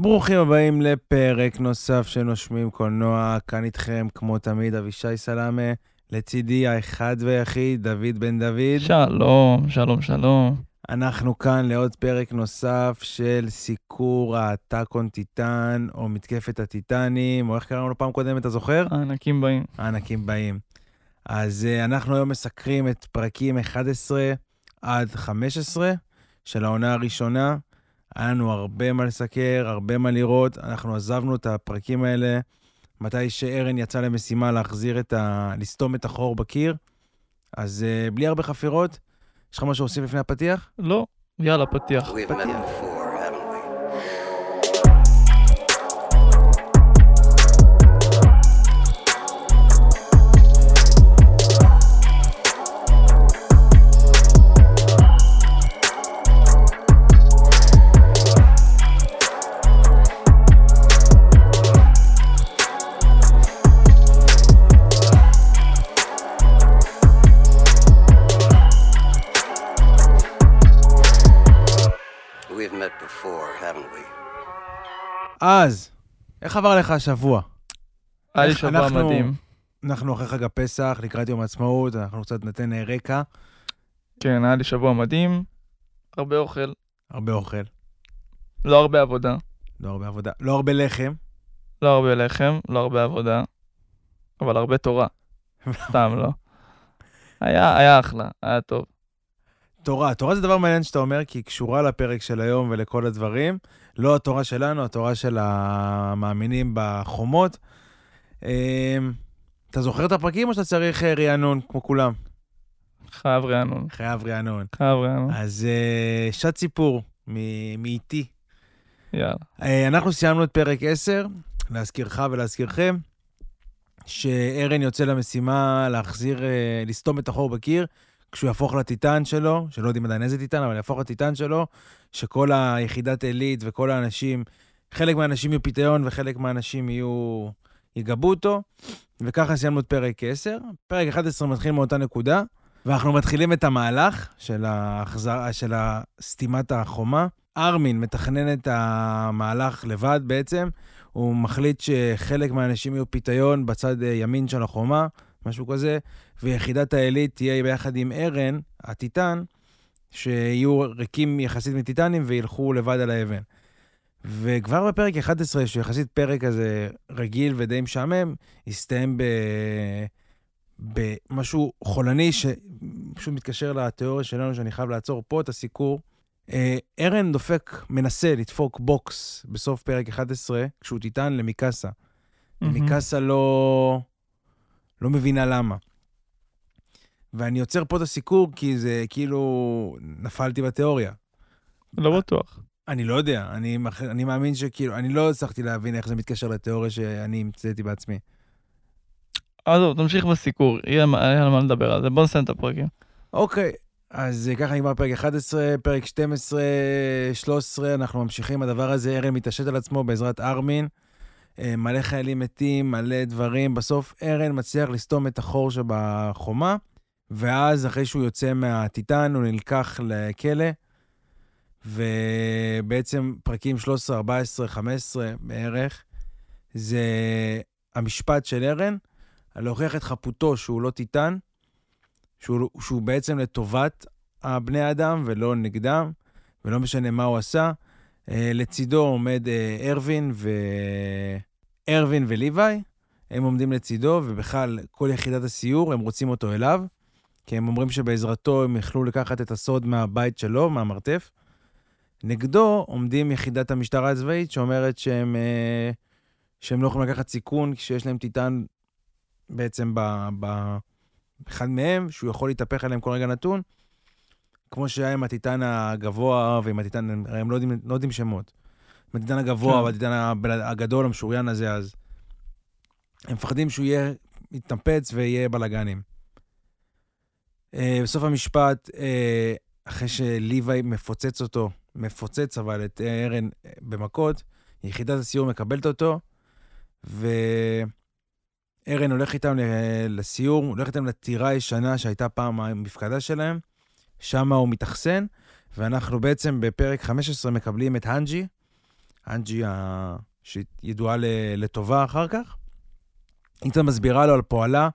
ברוכים הבאים לפרק נוסף של נושמים קולנוע, כאן איתכם כמו תמיד אבישי סלאמה, לצידי האחד והיחיד דוד בן דוד. שלום, שלום, שלום. אנחנו כאן לעוד פרק נוסף של סיקור הטאקון טיטן, או מתקפת הטיטנים, או איך קראנו לו פעם קודמת, אתה זוכר? הענקים באים. הענקים באים. אז uh, אנחנו היום מסקרים את פרקים 11 עד 15 של העונה הראשונה. היה לנו הרבה מה לסקר, הרבה מה לראות. אנחנו עזבנו את הפרקים האלה מתי שארן יצא למשימה להחזיר את ה... לסתום את החור בקיר. אז uh, בלי הרבה חפירות, יש לך משהו להוסיף לפני הפתיח? לא, יאללה, פתיח. פתיח. אז, איך עבר לך השבוע? היה לי שבוע אנחנו- מדהים. אנחנו אחרי חג הפסח, לקראת יום העצמאות, אנחנו קצת ניתן אה, רקע, כן, היה לי שבוע מדהים. הרבה אוכל, הרבה אוכל, לא הרבה עבודה, לא הרבה עבודה, לא הרבה לחם. לא הרבה לחם, לא הרבה עבודה, אבל הרבה תורה. סתם לא. היה, היה אחלה, היה טוב. תורה, תורה זה דבר מעניין שאתה אומר, כי היא קשורה לפרק של היום ולכל הדברים. לא התורה שלנו, התורה של המאמינים בחומות. אמ, אתה זוכר את הפרקים או שאתה צריך אה, רענון כמו כולם? חייב רענון, חייב רענון. חייב רענון. אז אה, שעת סיפור מאיתי. יאללה. אה, אנחנו סיימנו את פרק 10, להזכירך ולהזכירכם, שארן יוצא למשימה להחזיר, אה, לסתום את החור בקיר, כשהוא יהפוך לטיטן שלו, שלא יודעים עדיין איזה טיטן, אבל יהפוך לטיטן שלו, שכל היחידת עילית וכל האנשים, חלק מהאנשים יהיו פיתיון וחלק מהאנשים יהיו, יגבו אותו, וככה סיימנו את פרק 10. פרק 11 מתחיל מאותה נקודה, ואנחנו מתחילים את המהלך של, ההחזר, של סתימת החומה. ארמין מתכנן את המהלך לבד בעצם, הוא מחליט שחלק מהאנשים יהיו פיתיון בצד אה, ימין של החומה, משהו כזה, ויחידת העילית תהיה ביחד עם ארן, הטיטן, שיהיו ריקים יחסית מטיטנים וילכו לבד על האבן. וכבר בפרק 11, שהוא יחסית פרק כזה רגיל ודי משעמם, הסתיים ב... במשהו חולני שפשוט מתקשר לתיאוריה שלנו שאני חייב לעצור פה את הסיקור. אה, ארן דופק, מנסה לדפוק בוקס בסוף פרק 11, כשהוא טיטן למיקאסה. מיקאסה לא, לא מבינה למה. ואני עוצר פה את הסיקור כי זה כאילו נפלתי בתיאוריה. לא בטוח. אני לא יודע, אני, אני מאמין שכאילו, אני לא הצלחתי להבין איך זה מתקשר לתיאוריה שאני המצאתי בעצמי. עזוב, תמשיך בסיקור, יהיה על מה לדבר על זה. בוא נסיים את הפרקים. אוקיי, אז ככה נגמר פרק 11, פרק 12, 13, אנחנו ממשיכים. הדבר הזה, ארן מתעשת על עצמו בעזרת ארמין. אה, מלא חיילים מתים, מלא דברים. בסוף ארן מצליח לסתום את החור שבחומה, ואז אחרי שהוא יוצא מהטיטן, הוא נלקח לכלא, ובעצם פרקים 13, 14, 15 בערך, זה המשפט של ארן, על להוכיח את חפותו שהוא לא טיטן, שהוא, שהוא בעצם לטובת הבני האדם ולא נגדם, ולא משנה מה הוא עשה. אה, לצידו עומד אה, ארווין ו... ארווין וליוואי, הם עומדים לצידו, ובכלל, כל יחידת הסיור, הם רוצים אותו אליו, כי הם אומרים שבעזרתו הם יכלו לקחת את הסוד מהבית שלו, מהמרתף. נגדו עומדים יחידת המשטרה הצבאית, שאומרת שהם, אה, שהם לא יכולים לקחת סיכון כשיש להם טיטן בעצם ב... אחד מהם, שהוא יכול להתהפך עליהם כל רגע נתון, כמו שהיה עם הטיטן הגבוה ועם הטיטן, הרי הם לא יודעים, לא יודעים שמות. הטיטן הגבוה כן. הבל- הגדול, המשוריין הזה, אז הם מפחדים שהוא יהיה, יתנפץ ויהיה בלאגנים. אה, בסוף המשפט, אה, אחרי שליוואי מפוצץ אותו, מפוצץ אבל את ארן אה, במכות, יחידת הסיור מקבלת אותו, וארן הולך איתם לסיור, הולך איתם לטירה הישנה שהייתה פעם המפקדה שלהם, שם הוא מתאכסן, ואנחנו בעצם בפרק 15 מקבלים את הנג'י, אנג'י, ה- שידועה ל- לטובה אחר כך. היא קצת מסבירה לו על פועלה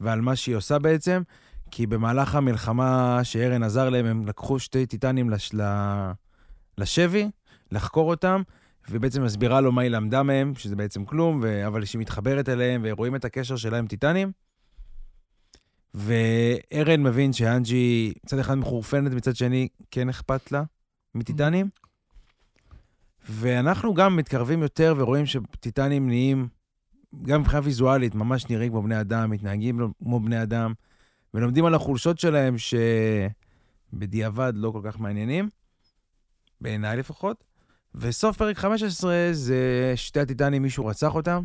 ועל מה שהיא עושה בעצם, כי במהלך המלחמה שארן עזר להם, הם לקחו שתי טיטנים לש... לשבי, לחקור אותם, ובעצם מסבירה לו מה היא למדה מהם, שזה בעצם כלום, ו... אבל שהיא מתחברת אליהם, ורואים את הקשר שלה עם טיטנים. וארן מבין שאנג'י מצד אחד מחורפנת, מצד שני כן אכפת לה מטיטנים. ואנחנו גם מתקרבים יותר ורואים שטיטנים נהיים, גם מבחינה ויזואלית, ממש נראים כמו בני אדם, מתנהגים כמו בני אדם, ולומדים על החולשות שלהם שבדיעבד לא כל כך מעניינים, בעיניי לפחות. וסוף פרק 15 זה שתי הטיטנים, מישהו רצח אותם,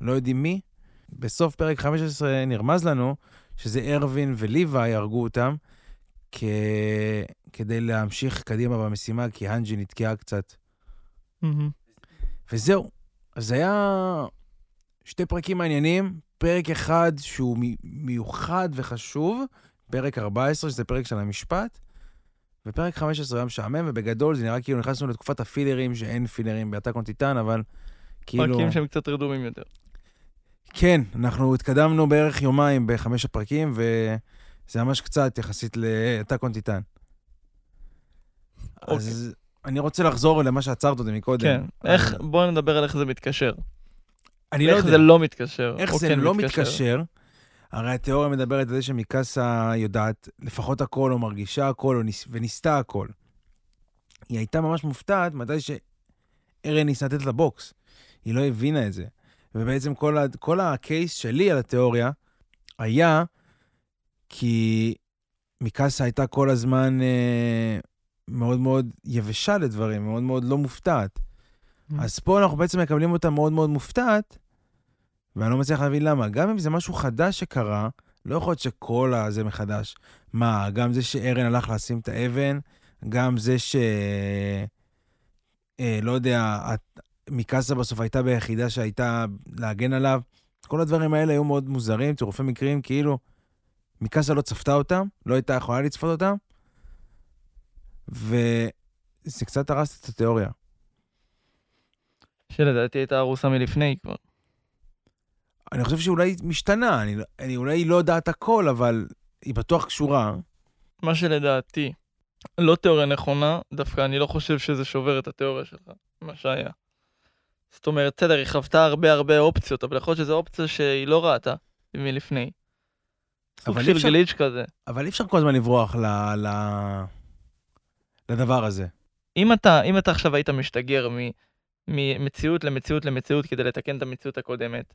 לא יודעים מי. בסוף פרק 15 נרמז לנו שזה ארווין וליוואי הרגו אותם כ... כדי להמשיך קדימה במשימה, כי הנג'י נתקעה קצת. וזהו. אז היה שתי פרקים מעניינים, פרק אחד שהוא מי- מיוחד וחשוב, פרק 14, שזה פרק של המשפט, ופרק 15 היה משעמם, ובגדול זה נראה כאילו נכנסנו לתקופת הפילרים, שאין פילרים באטאק און טיטן, אבל כאילו... פרקים שהם קצת רדומים יותר. כן, אנחנו התקדמנו בערך יומיים בחמש הפרקים, וזה ממש קצת יחסית לאטאק און טיטן. אוקיי. אז אני רוצה לחזור למה שעצרת אותי מקודם. כן. איך, בוא נדבר על איך זה מתקשר. אני לא איך יודע. זה לא מתקשר. איך זה כן לא מתקשר? הרי התיאוריה מדברת על זה שמיקאסה יודעת לפחות הכל, או מרגישה הכל, או ניס... וניסתה הכל. היא הייתה ממש מופתעת מתי שארן ניסה לתת לה בוקס. היא לא הבינה את זה. ובעצם כל, ה... כל ה case שלי על התיאוריה היה כי מיקאסה הייתה כל הזמן אה, מאוד מאוד יבשה לדברים, מאוד מאוד לא מופתעת. אז פה אנחנו בעצם מקבלים אותה מאוד מאוד מופתעת, ואני לא מצליח להבין למה. גם אם זה משהו חדש שקרה, לא יכול להיות שכל הזה מחדש. מה, גם זה שארן הלך לשים את האבן, גם זה ש... אה, לא יודע, את- מיקאסה בסוף הייתה ביחידה שהייתה להגן עליו. כל הדברים האלה היו מאוד מוזרים, צירופי מקרים, כאילו מיקאסה לא צפתה אותם, לא הייתה יכולה לצפות אותם, וזה קצת הרס את התיאוריה. שלדעתי הייתה ארוסה מלפני כבר. אני חושב שאולי היא משתנה, אני, אני אולי היא לא יודעת הכל, אבל היא בטוח קשורה. מה שלדעתי לא תיאוריה נכונה, דווקא אני לא חושב שזה שובר את התיאוריה שלך, מה שהיה. זאת אומרת, בסדר, היא חוותה הרבה הרבה אופציות, אבל יכול להיות שזו אופציה שהיא לא ראתה מלפני. סוג של אפשר- גליץ' כזה. אבל אי אפשר כל הזמן לברוח ל, ל, לדבר הזה. אם אתה, אם אתה עכשיו היית משתגר ממציאות למציאות למציאות כדי לתקן את המציאות הקודמת,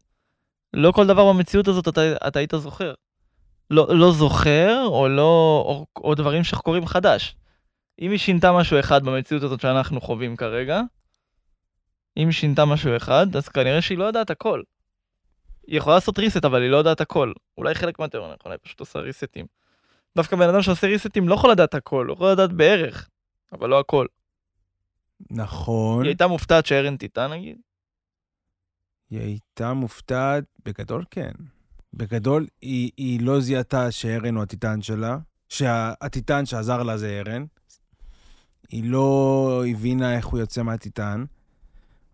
לא כל דבר במציאות הזאת אתה, אתה היית זוכר. לא, לא זוכר, או לא, או, או דברים שקורים חדש. אם היא שינתה משהו אחד במציאות הזאת שאנחנו חווים כרגע, אם היא שינתה משהו אחד, אז כנראה שהיא לא יודעת הכל. היא יכולה לעשות ריסט, אבל היא לא יודעת הכל. אולי חלק מהתיאוריה נכונה, היא פשוט עושה ריסטים. דווקא בן אדם שעושה ריסטים לא יכול לדעת הכל, הוא יכול לדעת בערך, אבל לא הכל. נכון, היא הייתה מופתעת שארן טיטן נגיד? היא הייתה מופתעת, בגדול כן. בגדול, היא, היא לא זיהתה שארן הוא הטיטן שלה, שהטיטן שעזר לה זה ארן. היא לא הבינה איך הוא יוצא מהטיטן.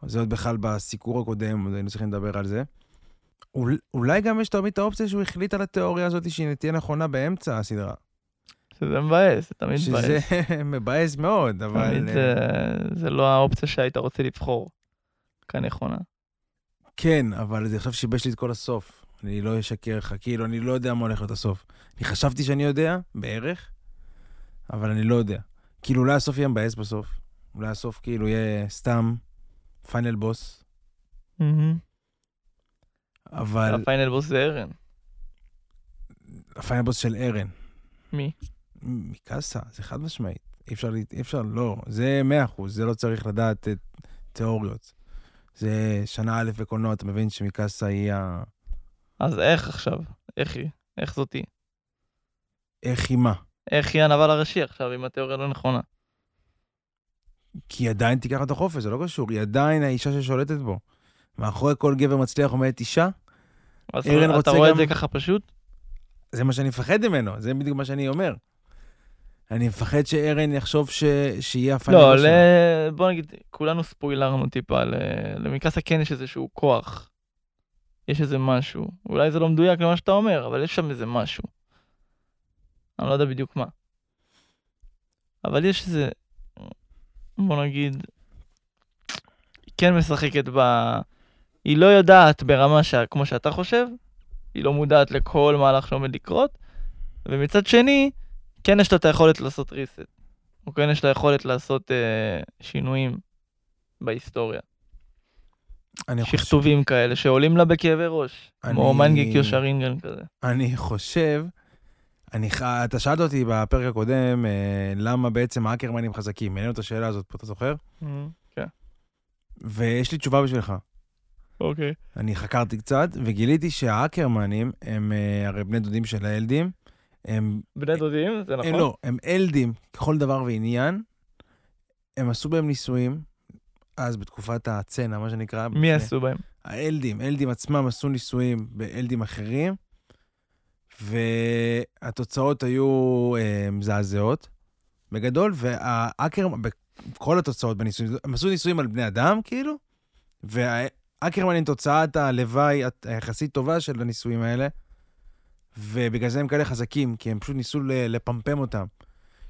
זה עוד בכלל בסיקור הקודם, עוד היינו צריכים לדבר על זה. אול, אולי גם יש תמיד את האופציה שהוא החליט על התיאוריה הזאת שהיא תהיה נכונה באמצע הסדרה. שזה מבאס, זה תמיד מבאס. שזה מבאס מאוד, אבל... תמיד אה, זה, זה לא האופציה שהיית רוצה לבחור כנכונה. כן, אבל זה עכשיו שיבש לי את כל הסוף. אני לא אשקר לך, כאילו, אני לא יודע מה הולך להיות הסוף. אני חשבתי שאני יודע, בערך, אבל אני לא יודע. כאילו, אולי הסוף יהיה מבאס בסוף. אולי הסוף כאילו יהיה סתם final boss, אבל ה final boss זה ארן. הפיינל בוס של ארן. מי? מקאסה, זה חד משמעית. אי אפשר, אי אפשר, לא, זה מאה אחוז, זה לא צריך לדעת את תיאוריות. זה שנה א' בקולנוע, אתה מבין שמקאסה היא ה... אז איך עכשיו? איך היא? איך זאתי? איך היא מה? איך היא הנבל הראשי עכשיו אם התיאוריה לא נכונה? כי היא עדיין תיקח את החופש, זה לא קשור, היא עדיין האישה ששולטת בו. מאחורי כל גבר מצליח עומדת אישה, אז אתה רואה את גם- זה ככה פשוט? זה מה שאני מפחד ממנו, זה בדיוק מה שאני אומר. אני מפחד שארן יחשוב ש... שיהיה הפאנל לא. ל- בוא נגיד, כולנו ספוילרנו טיפה, ל- למיקאסה כן יש איזשהו כוח. יש איזה משהו. אולי זה לא מדויק למה שאתה אומר, אבל יש שם איזה משהו. אני לא יודע בדיוק מה. אבל יש איזה, בוא נגיד, היא כן משחקת ב... היא לא יודעת ברמה שה... כמו שאתה חושב, היא לא מודעת לכל מהלך שעומד לקרות, ומצד שני, כן יש לה את היכולת לעשות reset. או כן יש לה יכולת לעשות אה, שינויים בהיסטוריה. אני חושב, שכתובים כאלה שעולים לה בכאבי ראש. כמו אני- מנגק שרינגן כזה. אני חושב, אני, ח- אתה שאלת אותי בפרק הקודם, אה, למה בעצם האקרמנים חזקים. העלינו את השאלה הזאת פה, אתה זוכר? כן. ויש לי תשובה בשבילך. אוקיי. אני חקרתי קצת, וגיליתי שהאקרמנים הם אה, הרי בני דודים של האלדים. הם, בני דודים, זה נכון? הם לא, הם אלדים ככל דבר ועניין. הם עשו בהם ניסויים, אז בתקופת הצנע, מה שנקרא. מי לפני- עשו בהם? האלדים, אלדים עצמם עשו ניסויים באלדים אחרים, והתוצאות היו אה, מזעזעות, בגדול, והאקר, בכל התוצאות בניסויים, הם עשו ניסויים על בני אדם, כאילו, והאקרמן עם תוצאת הלוואי היחסית טובה של הניסויים האלה, ובגלל זה הם כאלה חזקים, כי הם פשוט ניסו לפמפם אותם.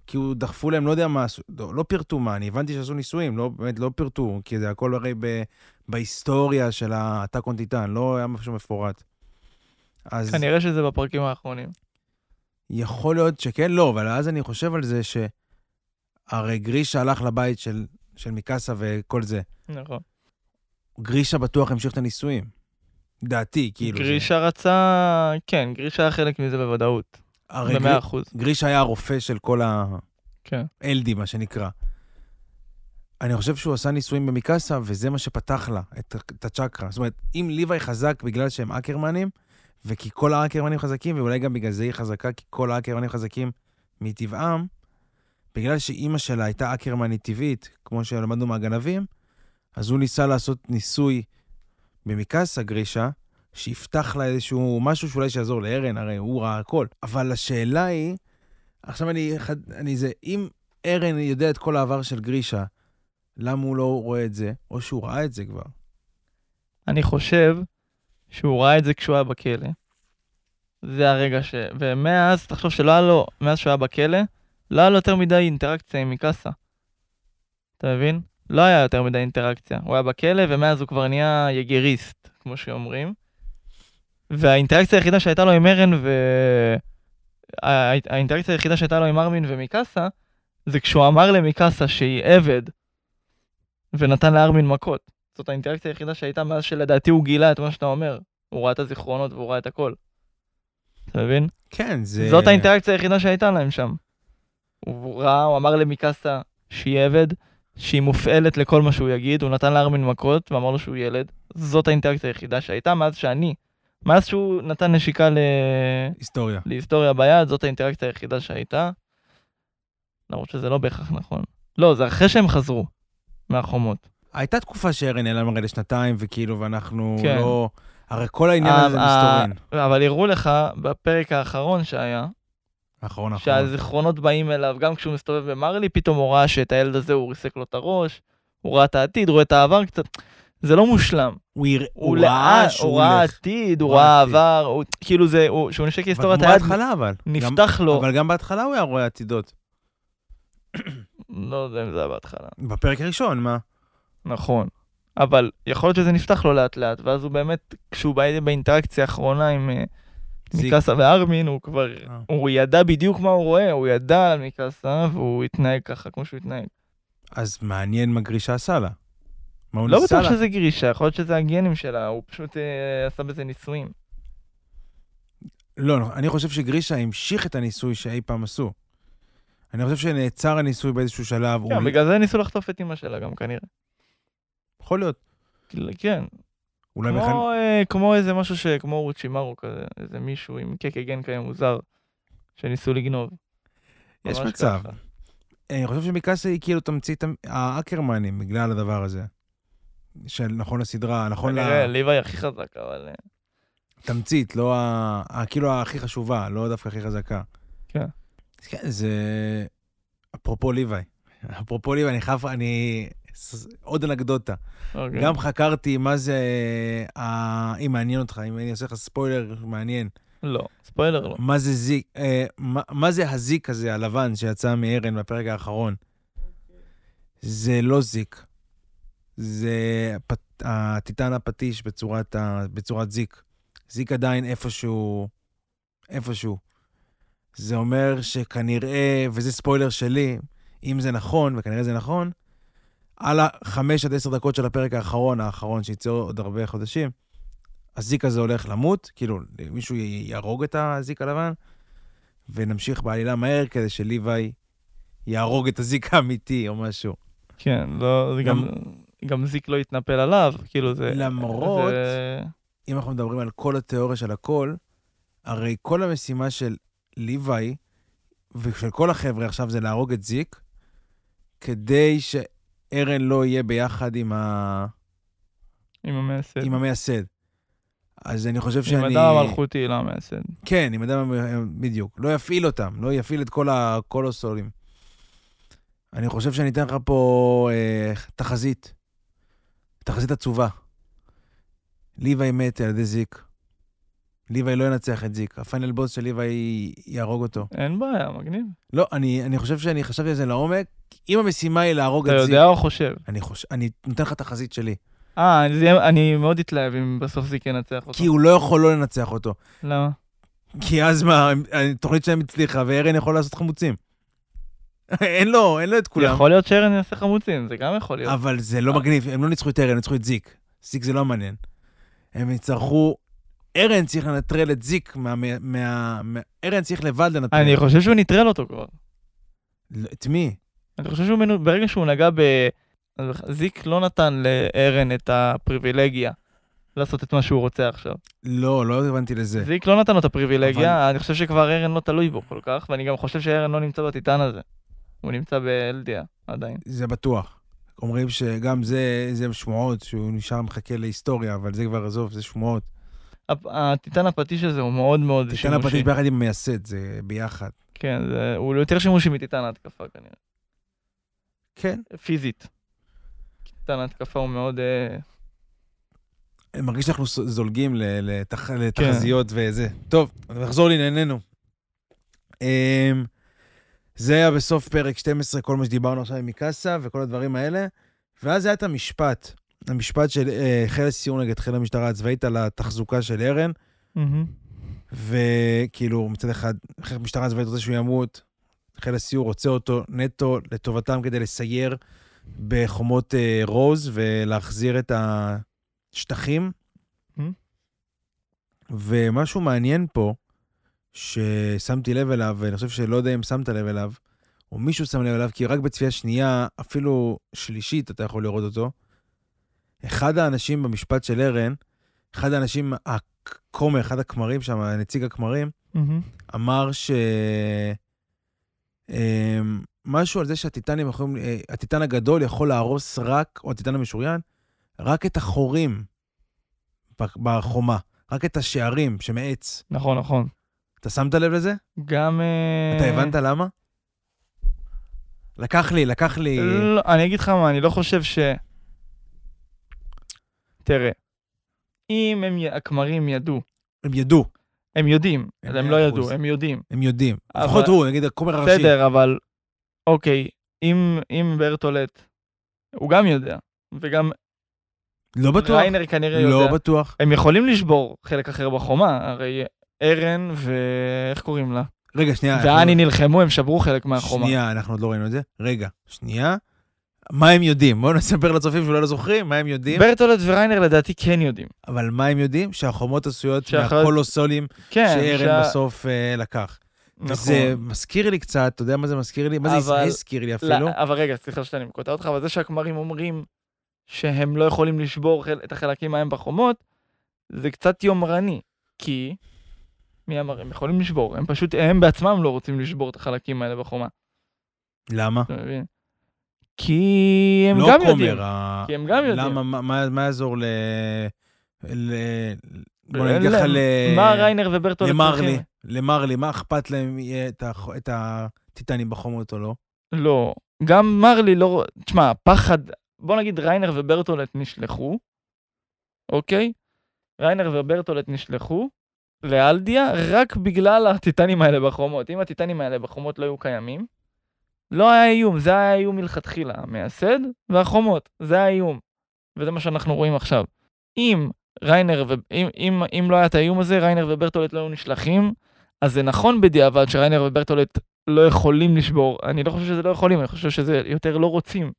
כי הוא דחפו להם, לא יודע מה עשו, לא, לא פירטו מה, אני הבנתי שעשו ניסויים, לא, באמת לא פירטו, כי זה הכל הרי ב... בהיסטוריה של הטאק און טיטן, לא היה משהו מפורט. אז כנראה שזה בפרקים האחרונים. יכול להיות שכן, לא, אבל אז אני חושב על זה שהרי גרישה הלך לבית של, של מיקאסה וכל זה. נכון. גרישה בטוח המשיך את הניסויים. דעתי, כאילו. זה- גרישה רצה, כן, גרישה היה חלק מזה בוודאות. הרי במאה אחוז. גרישה היה הרופא של כל כן. האלדי, מה שנקרא. אני חושב שהוא עשה ניסויים במיקאסה, וזה מה שפתח לה את, את הצ'קרה. זאת אומרת, אם ליוואי חזק בגלל שהם אקרמנים, וכי כל האקרמנים חזקים, ואולי גם בגלל זה היא חזקה, כי כל האקרמנים חזקים מטבעם, בגלל שאימא שלה הייתה אקרמנית טבעית, כמו שלמדנו מהגנבים, אז הוא ניסה לעשות ניסוי במיקאסה, גרישה, שיפתח לה איזשהו משהו שאולי שיעזור לארן, הרי הוא ראה הכל. אבל השאלה היא, עכשיו אני, אני זה, אם ארן יודע את כל העבר של גרישה, למה הוא לא רואה את זה, או שהוא ראה את זה כבר? אני חושב שהוא ראה את זה כשהוא היה בכלא. זה הרגע ש... ומאז, תחשוב שלא היה לו, מאז שהוא היה בכלא, לא היה לו יותר מדי אינטראקציה עם מיקאסה. אתה מבין? לא היה יותר מדי אינטראקציה. הוא היה בכלא, ומאז הוא כבר נהיה יגריסט, כמו שאומרים. והאינטראקציה היחידה שהייתה לו עם ארן ו... הא- האינטראקציה היחידה שהייתה לו עם ארמין ומיקאסה, זה כשהוא אמר למיקאסה שהיא עבד, ונתן לארמין מכות. זאת האינטראקציה היחידה שהייתה מאז שלדעתי הוא גילה את מה שאתה אומר. הוא ראה את הזיכרונות והוא ראה את הכל. אתה מבין? כן, זה... זאת האינטראקציה היחידה שהייתה להם שם. הוא ראה, הוא אמר למיקאסה שהיא עבד, שהיא מופעלת לכל מה שהוא יגיד, הוא נתן לארמין מכות ואמר לו שהוא ילד. זאת האינטראקציה היחידה שהייתה מאז שאני, מאז שהוא נתן נשיקה ל... היסטוריה. להיסטוריה ביד, זאת האינטראקציה היחידה שהייתה. למרות שזה לא בהכרח נכון. לא, זה אחרי שהם חזרו מהחומות. הייתה תקופה שארן נעלם הרי לשנתיים, וכאילו, ואנחנו כן. לא... הרי כל העניין הזה מסתורין. אבל הראו לך בפרק האחרון שהיה, האחרון האחרון. שהזיכרונות באים אליו, גם כשהוא מסתובב במרלי, פתאום הוא ראה שאת הילד הזה הוא ריסק לו את הראש, הוא ראה את העתיד, רואה את העבר קצת. זה לא מושלם. הוא הוא הוא ראה הוא שהוא ראה הולך. עתיד, הוא הוא ראה ראה. עבר, הוא- כאילו זה, הוא- כשהוא נשק היסטוריית היד, בהתחלה, אבל. גם- נפתח לו, אבל גם בהתחלה הוא היה רואה עתידות. לא יודע אם זה היה בהתחלה. בפרק הראשון, מה? נכון. אבל יכול להיות שזה נפתח לו לאט לאט, ואז הוא באמת, כשהוא בא באינטראקציה האחרונה עם אה, זיק. מיקאסה וארמין, הוא כבר, אה. הוא ידע בדיוק מה הוא רואה, הוא ידע על מיקאסה, והוא התנהג ככה כמו שהוא התנהג. אז מעניין מה גרישה עשה לה. מה הוא לא ניסה בטוח לה? שזה גרישה, יכול להיות שזה הגנים שלה, הוא פשוט אה, עשה בזה ניסויים. לא, לא, אני חושב שגרישה המשיך את הניסוי שאי פעם עשו. אני חושב שנעצר הניסוי באיזשהו שלב. הוא- כן, בגלל זה ניסו לחטוף את אמא שלה גם כנראה. יכול להיות. כן, אולי מכן... כמו, אה, כמו איזה משהו ש... כמו רוצ'ימארו כזה, איזה מישהו עם קקגן כזה מוזר, שניסו לגנוב. יש מצב. ככה. אני חושב שמיקאסה היא כאילו תמצית האקרמנים בגלל הדבר הזה. של נכון לסדרה, נכון כנראה, ליוואי הכי חזק, אבל... אה, לתמצית, לא ה... ה- כאילו הכי חשובה, לא דווקא הכי חזקה. כן. כן, זה... אפרופו ליוואי, אפרופו ליוואי, אני חייב, אני... עוד אנקדוטה. אוקיי. גם חקרתי מה זה, אה, אם מעניין אותך, אם אני עושה לך ספוילר מעניין, לא, ספוילר לא. מה זה זיק, אה, מה, מה זה הזיק הזה, הלבן, שיצא מארן בפרק האחרון? זה לא זיק. זה פט, הטיטן הפטיש בצורת, בצורת זיק. זיק עדיין איפשהו, איפשהו. זה אומר שכנראה, וזה ספוילר שלי, אם זה נכון, וכנראה זה נכון, על החמש עד עשר דקות של הפרק האחרון, האחרון שיצא עוד הרבה חודשים, הזיק הזה הולך למות, כאילו, מישהו יהרוג את הזיק הלבן, ונמשיך בעלילה מהר כדי שליוואי יהרוג את הזיק האמיתי או משהו. כן, לא, זה גם, גם זיק לא יתנפל עליו, כאילו זה... למרות- זה... אם אנחנו מדברים על כל התיאוריה של הכל, הרי כל המשימה של ליוואי ושל כל החבר'ה עכשיו זה להרוג את זיק, כדי שארן לא יהיה ביחד עם, ה... עם המייסד. עם המייסד. אז אני חושב עם שאני... אדם המלכותי, לא המייסד. כן, עם אדם, בדיוק. לא יפעיל אותם, לא יפעיל את כל הקולוסולים. אני חושב שאני אתן לך פה אה, תחזית. תחזית עצובה. ליוואי מת על ידי זיק. ליוואי לא ינצח את זיק. הפיינל בוס של ליוואי יהרוג אותו. אין בעיה, מגניב. לא, אני, אני חושב שאני חשבתי על זה לעומק. אם המשימה היא להרוג אתה את זיק... יודע או חושב? אני, חוש... אני נותן לך תחזית שלי. אה, אני- אני מאוד אתלהב אם בסוף זיק ינצח אותו. כי הוא לא יכול לא לנצח אותו. למה? כי אז מה, התוכנית שלהם הצליחה, וארן יכול לעשות חמוצים. אין לו, אין לו את כולם. יכול להיות שארן יעשה חמוצים, זה גם יכול להיות. אבל זה לא מגניב, הם לא ניצחו את ארן, הם ניצחו את זיק. זיק זה לא מעניין. הם יצטרכו... ארן צריך לנטרל את זיק מה... מה... מה... ארן צריך לבד לנטרל. אני חושב שהוא נטרל אותו כבר. לא, את מי? אני חושב שהוא, מנו- ברגע שהוא נגע ב... זיק לא נתן לארן את הפריבילגיה לעשות את מה שהוא רוצה עכשיו. לא, לא הבנתי לזה. זיק לא נתן לו את הפריבילגיה, אני חושב שכבר ארן לא תלוי בו כל כך, ואני גם חושב שארן לא נמצא בטיטן הזה. הוא נמצא באלדיה עדיין. זה בטוח. אומרים שגם זה, זה שמועות, שהוא נשאר מחכה להיסטוריה, אבל זה כבר, עזוב, זה שמועות. הטיטן הפטיש הזה הוא מאוד מאוד שימושי. הפטיש ביחד עם המייסד, זה ביחד. כן, זה, הוא יותר שימושי מטיטן ההתקפה כנראה. כן. פיזית. טיטן ההתקפה הוא מאוד... אה, אני מרגיש שאנחנו זולגים לתח... לתחזיות וזה. טוב, נחזור לענייננו. אמ, זה היה בסוף פרק 12, כל מה שדיברנו עכשיו עם מיקאסה וכל הדברים האלה. ואז היה את המשפט, המשפט של אה, חיל הסיור נגד חיל המשטרה הצבאית על התחזוקה של ארן, וכאילו מצד אחד, חיל המשטרה הצבאית רוצה שהוא ימות, חיל הסיור רוצה אותו נטו לטובתם כדי לסייר בחומות אה, רוז ולהחזיר את השטחים. Mhm. ומשהו מעניין פה, ששמתי לב אליו, ואני חושב שלא יודע אם שמת לב אליו, או מישהו שם לב אליו, כי רק בצפייה שנייה, אפילו שלישית, אתה יכול לראות אותו. אחד האנשים במשפט של ארן, אחד האנשים, הכומר, אחד הכמרים שם, נציג הכמרים, אמר ש... אמ, משהו על זה שהטיטנים יכולים, אה, הטיטן הגדול יכול להרוס רק, או הטיטן המשוריין, רק את החורים בחומה, רק את השערים שמעץ. נכון, נכון. אתה שמת לב לזה? גם... אה, אתה הבנת למה? לקח לי, לקח לי... לא, אני אגיד לך מה, אני לא חושב ש... תראה, אם הם, הכמרים ידעו, הם ידעו, הם יודעים, הם הם לא. ידעו, הם יודעים. הם יודעים. לפחות הוא, נגיד הכומר הראשי. בסדר, אבל אוקיי, אם, אם ברטולט, הוא גם יודע, וגם לא בטוח. ריינר כנראה יודע. לא בטוח. הם יכולים לשבור חלק אחר בחומה, הרי ארן ואיך קוראים לה? רגע, שנייה. אנחנו- ואני נלחמו, הם שברו חלק מהחומה. שנייה, אנחנו עוד לא ראינו את זה. רגע, שנייה. מה הם יודעים? בואו נספר לצופים שאולי לא זוכרים, מה הם יודעים. ברטולט וריינר לדעתי כן יודעים. אבל מה הם יודעים? שהחומות עשויות שהחומות- מהקולוסולים כן, שארן בסוף אה, לקח. נכון. זה מזכיר לי קצת, אתה יודע מה זה מזכיר לי? מה זה אבל- הזכיר לי לא, אפילו? אבל רגע, סליחה שאני קוטע אותך, אבל זה שהכמרים אומרים שהם לא יכולים לשבור חל- את החלקים ההם בחומות, זה קצת יומרני. כי, מי אמר, הם יכולים לשבור, הם פשוט, הם בעצמם לא רוצים לשבור את החלקים האלה בחומה, למה? אתה מבין? כי הם לא גם כומר, יודעים. ה- כי הם גם יודעים. למה, מה- מה מה יעזור ל... ל- בוא נגיד לך ל... מה ריינר וברטולט למרלי? למרלי, מה אכפת להם יהיה את הטיטנים בחומות או לא? לא. גם מרלי לא... תשמע, פחד... בוא נגיד ריינר וברטולט נשלחו, אוקיי? ריינר וברטולט נשלחו לאלדיה רק בגלל הטיטנים האלה בחומות. אם הטיטנים האלה בחומות לא היו קיימים, לא היה איום, זה היה איום מלכתחילה. המייסד והחומות, זה האיום. וזה מה שאנחנו רואים עכשיו. אם ריינר, ו... אם, אם, אם לא היה את האיום הזה, ריינר וברטולט לא היו נשלחים, אז זה נכון בדיעבד שריינר וברטולט לא יכולים לשבור. אני לא חושב שזה לא יכולים, אני חושב שזה יותר לא רוצים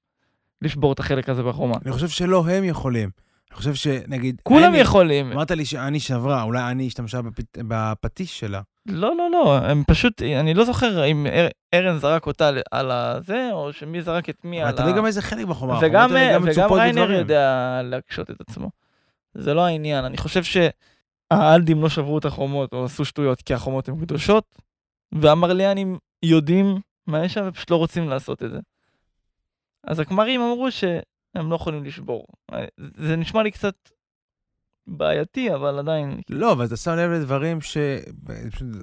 לשבור את החלק הזה בחומה. אני חושב שלא הם יכולים. אני חושב שנגיד... כולם אני- יכולים. אמרת לי שאני שברה, אולי אני השתמשה בפט- בפטיש שלה. לא, לא, לא, הם פשוט, אני לא זוכר אם אר- ארן זרק אותה על הזה, או שמי זרק את מי על ה... גם איזה חלק בחומה. וגם, גם וגם ריינר. יודע להקשות את עצמו. זה לא העניין, אני חושב שהאלדים לא שברו את החומות או עשו שטויות כי החומות הן קדושות, והמרליאנים יודעים מה יש שם ופשוט לא רוצים לעשות את זה. אז הכמרים אמרו שהם לא יכולים לשבור. זה נשמע לי קצת בעייתי, אבל עדיין... לא, אבל אתה שם לב לדברים ש...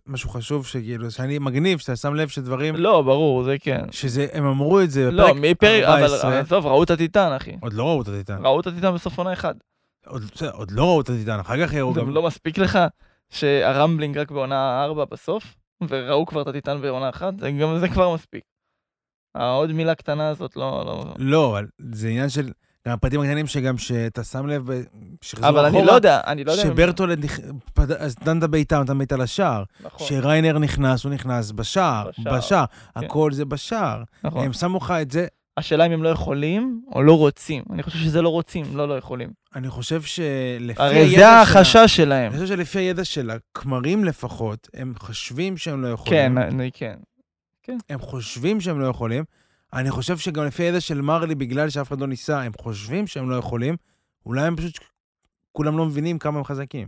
משהו חשוב שכאילו, שאני מגניב, שאתה שם לב שדברים... לא, ברור, זה כן. שזה, הם אמרו את זה לא, בפרק מפרק, אבל 14. אבל עזוב, ראו את הטיטן, אחי. עוד לא ראו את הטיטן. ראו את הטיטן בסוף עונה אחד. עוד, עוד לא ראו את הטיטן, אחר כך יראו זה גם... לא מספיק לך שהרמבלינג רק בעונה 4 בסוף, וראו כבר את הטיטן בעונה אחת, זה גם זה כבר מספיק. העוד מילה קטנה הזאת לא... לא... לא, זה עניין של... גם הפרטים הקטנים שגם שאתה שם לב, שחזרו אבל אני לא יודע, אני לא יודע... שברטולד נכ... נתן את הבעיטה, נתן בעיטה לשער. נכון, שריינר נכנס, הוא נכנס בשער, בשער, בשער. כן. הכל זה בשער. נכון. הם שמו לך את זה, השאלה אם הם לא יכולים או לא רוצים. אני חושב שזה לא רוצים, לא לא יכולים. אני חושב שלפי הרי הידע זה שלה- החשש שלהם. אני חושב שלפי הידע של הכמרים לפחות, הם חושבים שהם לא כן, יכולים. אני כן. הם חושבים שהם לא יכולים. אני חושב שגם לפי הידע של מרלי, בגלל שאף אחד לא ניסה, הם חושבים שהם לא יכולים. אולי הם פשוט, כולם לא מבינים כמה הם חזקים.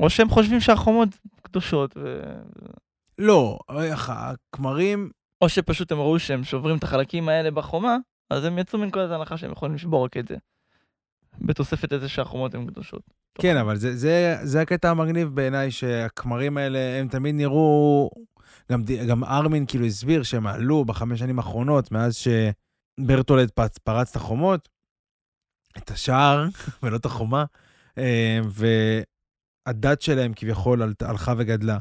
או שהם חושבים שהחומות קדושות, ו... לא, הכמרים, או שפשוט הם ראו שהם שוברים את החלקים האלה בחומה, אז הם יצאו מנקודת ההנחה שהם יכולים לשבור רק את זה. בתוספת לזה שהחומות הן קדושות. כן, אבל זה, זה, זה הקטע המגניב בעיניי, שהכמרים האלה, הם תמיד נראו... גם, גם ארמין כאילו הסביר שהם עלו בחמש שנים האחרונות, מאז שברטולד פרץ, פרץ את החומות, את השער, ולא את החומה, אה, והדת שלהם כביכול על- הלכה וגדלה.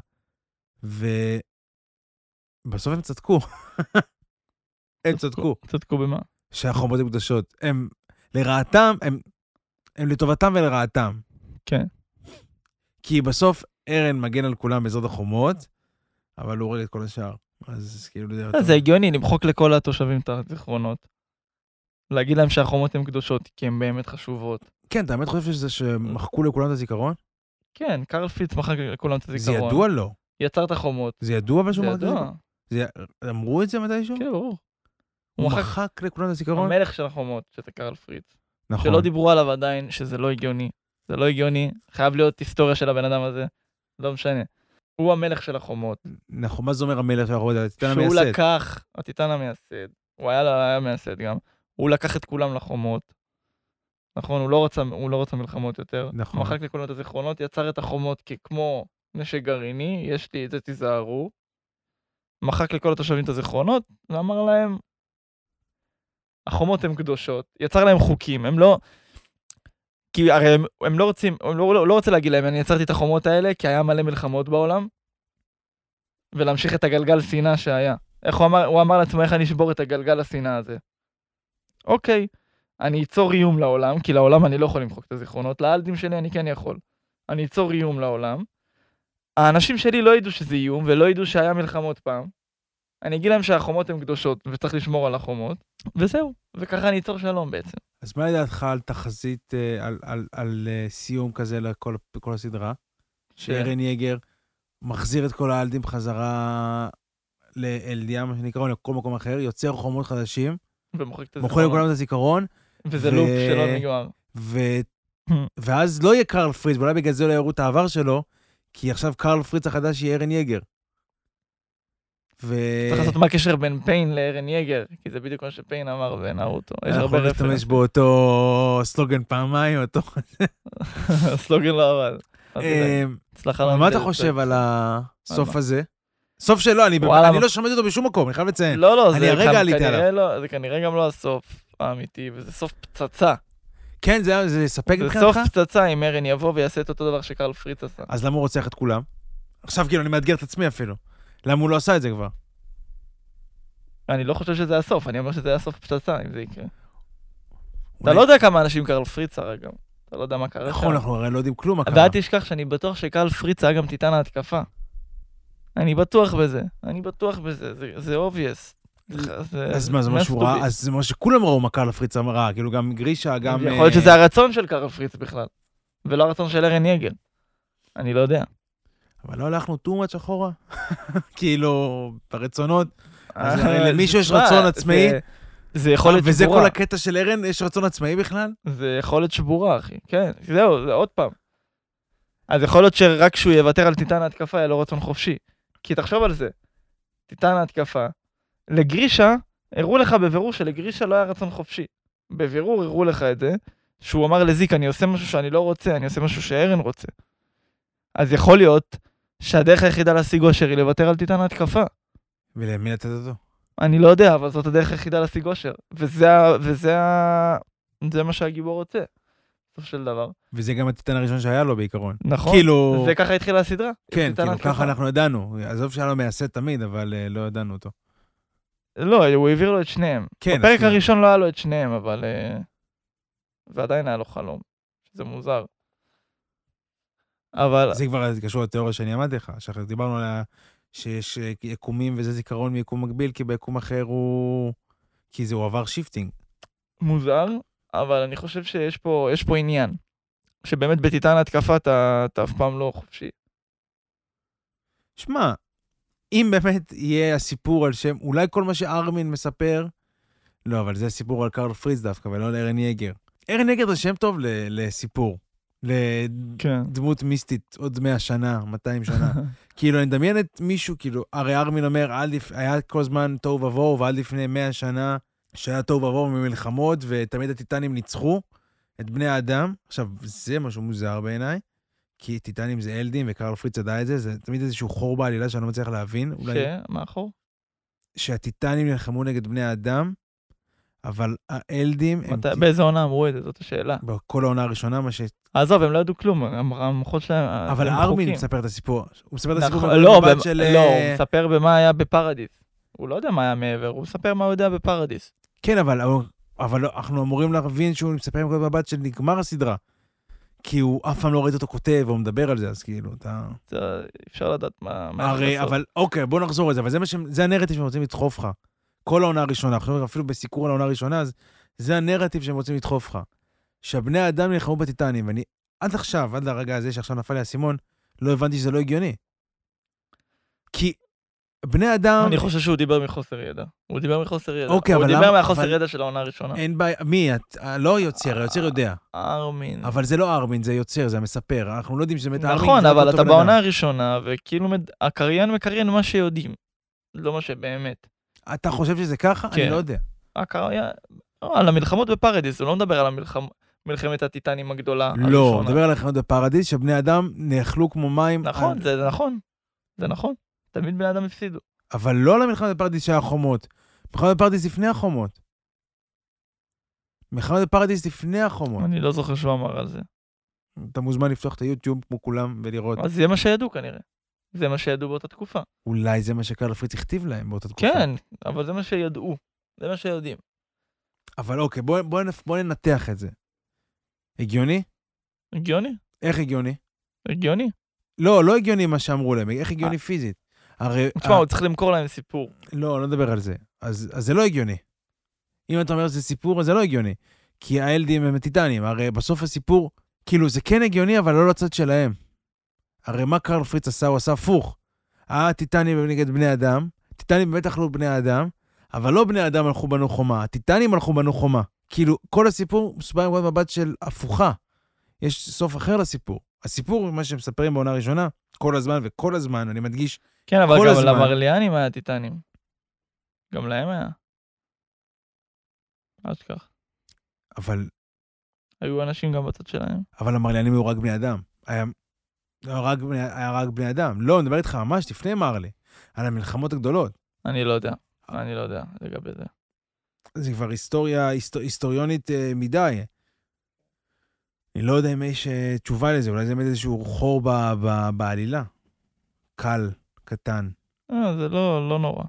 ובסוף הם צדקו. הם צדקו. צדקו במה? שהחומות הן קדושות. הם לרעתם, הם, הם לטובתם ולרעתם. כן. כי בסוף ארן מגן על כולם בעזרת החומות, אבל הוא הורג את כל השאר. אז כאילו זה. זה הגיוני למחוק לכל התושבים את הזיכרונות. להגיד להם שהחומות הן קדושות, כי הן באמת חשובות. כן, אתה באמת חושב שזה שמחקו לכולם את הזיכרון? כן, קרל פיץ מחק לכולם את זה הזיכרון. ידוע לו. יצר את החומות. זה ידוע אבל שהוא זה מחק את ידוע. הזיכרון? זה- אמרו את זה מתישהו? כן, ברור. הוא מחק לכולם את הזיכרון? המלך של החומות, שזה קרל פריץ. נכון. שלא דיברו עליו עדיין, שזה לא הגיוני. זה לא הגיוני, חייב להיות היסטוריה של הבן אדם הזה. לא משנה. הוא המלך של החומות. נכון, מה זה אומר המלך של החומות? הטיטן שהוא המייסד. לקח, הטיטן המייסד, הוא היה, היה מייסד גם, הוא לקח את כולם לחומות. נכון, הוא לא רצה, הוא לא רצה מלחמות יותר. נכון. מחק לכולם את הזיכרונות, יצר את החומות ככמו נשק גרעיני, יש לי את זה, תיזהרו. מחק לכל התושבים את הזיכרונות, ואמר להם, החומות הן קדושות. יצר להם חוקים, הם לא... כי הרי הם, הם לא רוצים, הם לא, לא, לא רוצה להגיד להם, אני יצרתי את החומות האלה, כי היה מלא מלחמות בעולם, ולהמשיך את הגלגל שנאה שהיה. איך הוא אמר, הוא אמר לעצמו, איך אני אשבור את הגלגל השנאה הזה. אוקיי, אני אצור איום לעולם, כי לעולם אני לא יכול למחוק את הזיכרונות, לאלדים שלי אני כן יכול. אני אצור איום לעולם. האנשים שלי לא ידעו שזה איום, ולא ידעו שהיה מלחמות פעם. אני אגיד להם שהחומות הן קדושות, וצריך לשמור על החומות, וזהו. וככה אני אצור שלום בעצם. אז מה לדעתך על תחזית, אה, על- על- על אה, סיום כזה לכל כל הסדרה? שארן יגר מחזיר את כל האלדים בחזרה לאלדיה, מה שנקרא, או לכל מקום אחר, יוצר חומות חדשים, ומוחק את הזיכרונות. לכולם את הזיכרון, וזה ו- לופ שלא נגמר. ו... ואז לא יהיה קרל פריץ, ואולי בגלל זה לא יראו את העבר שלו, כי עכשיו קרל פריץ החדש יהיה ארן יגר. ו... צריך לעשות מה הקשר בין פיין לארן יגר, כי זה בדיוק מה שפיין אמר בנארוטו. יש אנחנו הרבה נשתמש רפרנס. באותו סלוגן פעמיים, אותו... הסלוגן לא עבד. אה, הצלחה מה אתה. חושב על הסוף מה? הזה? סוף שלו, אני לא שמעתי אותו בשום מקום, אני חייב לציין. לא, לא, זה כנראה. לא, זה כנראה גם לא הסוף האמיתי, וזה סוף פצצה. כן, זה זה יספק זה מבחינתך? סוף פצצה אם ארן יבוא ויעשה את אותו דבר שקרל פריץ עשה. אז למה הוא רוצח את כולם? עכשיו כאילו, אני מאתגר את עצמי אפילו. למה הוא לא עשה את זה כבר? אני לא חושב שזה הסוף, אני אומר שזה היה סוף פצצה, אם זה יקרה. אתה לא יודע כמה אנשים קרל פריץ הרג גם. אתה לא יודע מה קרה נכון. אנחנו הרי לא יודעים כלום מה קרה. ואל תשכח שאני בטוח שקרל פריץ היה גם טיטן ההתקפה. אני בטוח בזה, אני בטוח בזה, זה-. זה- אז מה, זה ראה? be. אז זה מה שכולם ראו מה קרל פריץ ראה, כאילו גם גרישה, גם... יכול להיות אה, שזה הרצון של קרל פריץ בכלל, ולא הרצון של ארן יגל. אני לא יודע. אבל לא הלכנו too much אחורה? כאילו, ברצונות. אז אה, למישהו יש רצון עצמאי? זה- יכולת וזה שבורה. כל הקטע של ארן? יש רצון עצמאי בכלל? זה יכולת שבורה, אחי. כן, זהו, זה עוד פעם. אז יכול להיות שרק כשהוא יוותר על טיטן ההתקפה, יהיה לו רצון חופשי. כי תחשוב על זה, טיטן ההתקפה, לגרישה, הראו לך בבירור שלגרישה לא היה רצון חופשי. בבירור הראו לך את זה, שהוא אמר לזיק, אני עושה משהו שאני לא רוצה, אני עושה משהו שארן רוצה. אז יכול להיות שהדרך היחידה להשיג אושר היא לוותר על טיטן ההתקפה. ולמי לתת אותו? אני לא יודע, אבל זאת הדרך היחידה להשיג אושר. וזה, וזה. זה מה שהגיבור רוצה, בסוף של דבר. וזה גם הטיטן הראשון שהיה לו בעיקרון. נכון. כאילו... זה ככה התחילה הסדרה. כן, כאילו, ההתקפה. ככה אנחנו ידענו. עזוב שהיה לו מייסד תמיד, אבל אה, לא ידענו אותו. לא, הוא העביר לו את שניהם. כן, בפרק הראשון לא היה לו את שניהם, אבל... אה, ועדיין היה לו חלום. שזה מוזר. אבל... זה כבר קשור לתיאוריה שאני אמרתי לך, שאחר כך דיברנו עליה, שיש אה, יקומים וזה זיכרון מיקום מקביל, כי ביקום אחר הוא... כי זה הוא עבר shifting. מוזר, אבל אני חושב שיש פה, יש פה עניין. שבאמת בטיטן ההתקפה אתה, אתה אף פעם לא חופשי. שמע, אם באמת יהיה הסיפור על שם, אולי כל מה שארמין מספר, לא, אבל זה סיפור על קרל פריץ דווקא, ולא על ארן יגר. ארן יגר זה שם טוב ל- כן. לדמות מיסטית עוד 100 שנה, 200 שנה. כאילו, אני מדמיין את מישהו, כאילו, הרי ארמין אומר, לפ... היה כל הזמן תוהו ובוהו, ועד לפני 100 שנה שהיה תוהו ובוהו ממלחמות, ותמיד הטיטנים ניצחו את בני האדם. עכשיו, זה משהו מוזר בעיניי, כי טיטנים זה אלדים, וקרל פריץ ידע את זה, זה תמיד איזשהו חור בעלילה שאני לא מצליח להבין. אולי שמאחור? שהטיטנים נלחמו נגד בני האדם, אבל האלדים הם... מתי- באיזה עונה אמרו את זה? זאת השאלה. בכל העונה הראשונה, מה ש... עזוב, הם לא ידעו כלום, המ- המוחות שלהם... אבל הם ארמין. מספר את הסיפור. הוא מספר את הסיפור נכון, מהנקודת לא, במ- של... לא, אה, הוא מספר במה היה בפרדיס. הוא לא יודע מה היה מעבר, הוא מספר מה הוא יודע בפרדיס. כן, אבל, אבל לא, אנחנו אמורים להבין שהוא מספר עם נקודת מבט של נגמר הסדרה. כי הוא אף פעם לא ראית אותו כותב או מדבר על זה, אז כאילו, אתה... אפשר לדעת מה... הרי. אבל אוקיי, בוא נחזור לזה, אבל זה, מה ש... זה הנרטיב שהם רוצים לדחוף לך. כל העונה הראשונה, עכשיו אפילו בסיקור על העונה הראשונה, אז זה הנרטיב שהם רוצים לדחוף לך. שהבני האדם נלחמו בטיטנים, ואני עד עכשיו, עד לרגע הזה שעכשיו נפל לי האסימון, לא הבנתי שזה לא הגיוני. כי בני אדם... אני חושב שהוא דיבר מחוסר ידע. הוא דיבר מחוסר ידע. אוקיי, הוא אבל דיבר למה- מהחוסר אבל- ידע של העונה הראשונה. אין בעיה, מי? את, אה, לא יוצר, היוצר יודע. ארמין. אבל זה לא ארמין, זה יוצר, זה המספר. אנחנו לא יודעים שזה באמת ארמין. נכון, רק אבל אתה בעונה. הראשונה, וכאילו הקריין מקריין מה שיודעים. לא מה שבאמת. אתה חושב שזה ככה? אני כן. לא יודע. הקריין... לא, על המלחמות בפרדיס, הוא לא מדבר על המלחמ- מלחמת הטיטנים הגדולה לא, הראשונה. מדבר על החיות בפרדיס, שבני אדם נאכלו כמו מים. נכון, על- זה זה נכון. זה נכון. תמיד בני אדם הפסידו. אבל לא על המלחמת בפרדיס שהיה חומות. מלחמת בפרדיס לפני החומות. מלחמת בפרדיס לפני החומות. אני לא זוכר שהוא אמר על זה. אתה מוזמן לפתוח את היוטיוב כמו כולם ולראות. אז זה מה שידעו כנראה. זה מה שידעו באותה תקופה. אולי זה מה שקרל פריץ הכתיב להם באותה תקופה. כן, אבל זה מה שידעו. זה מה שיודעים. אבל אוקיי, בוא, בוא, בוא ננתח את זה. הגיוני? הגיוני? איך הגיוני? הגיוני. לא, לא הגיוני מה שאמרו להם, איך הגיוני פיזית? הרי... תשמע, הוא צריך למכור להם סיפור. לא, לא נדבר על זה. אז, אז זה לא הגיוני. אם אתה אומר שזה סיפור, אז זה לא הגיוני. כי האלדים הם טיטנים, הרי בסוף הסיפור, כאילו, זה כן הגיוני, אבל לא לצד שלהם. הרי מה קרל פריץ עשה? הוא עשה הפוך. הטיטנים נגד בני אדם, טיטנים באמת אכלו בני אדם, אבל לא בני אדם הלכו בנו חומה, הטיטנים הלכו בנו חומה. כאילו, כל הסיפור מסופר עם מבט של הפוכה. יש סוף אחר לסיפור. הסיפור, מה שמספרים בעונה הראשונה, כל הזמן וכל הזמן, אני מדגיש, כן, אבל גם הזמן. למרליאנים היה טיטנים. גם להם היה. אל תשכח. אבל היו אנשים גם בצד שלהם. אבל המרליאנים היו רק בני אדם. היה, היה, רק בני, אדם. לא, אני מדבר איתך ממש לפני מרלי. על המלחמות הגדולות. אני לא יודע, אני לא יודע לגבי זה. זה כבר היסטוריה היסטור, היסטוריונית אה, מדי. אני לא יודע אם יש אה, תשובה לזה, אולי זה באמת איזשהו חור ב, ב, בעלילה. קל, קטן. אה, זה לא, לא נורא.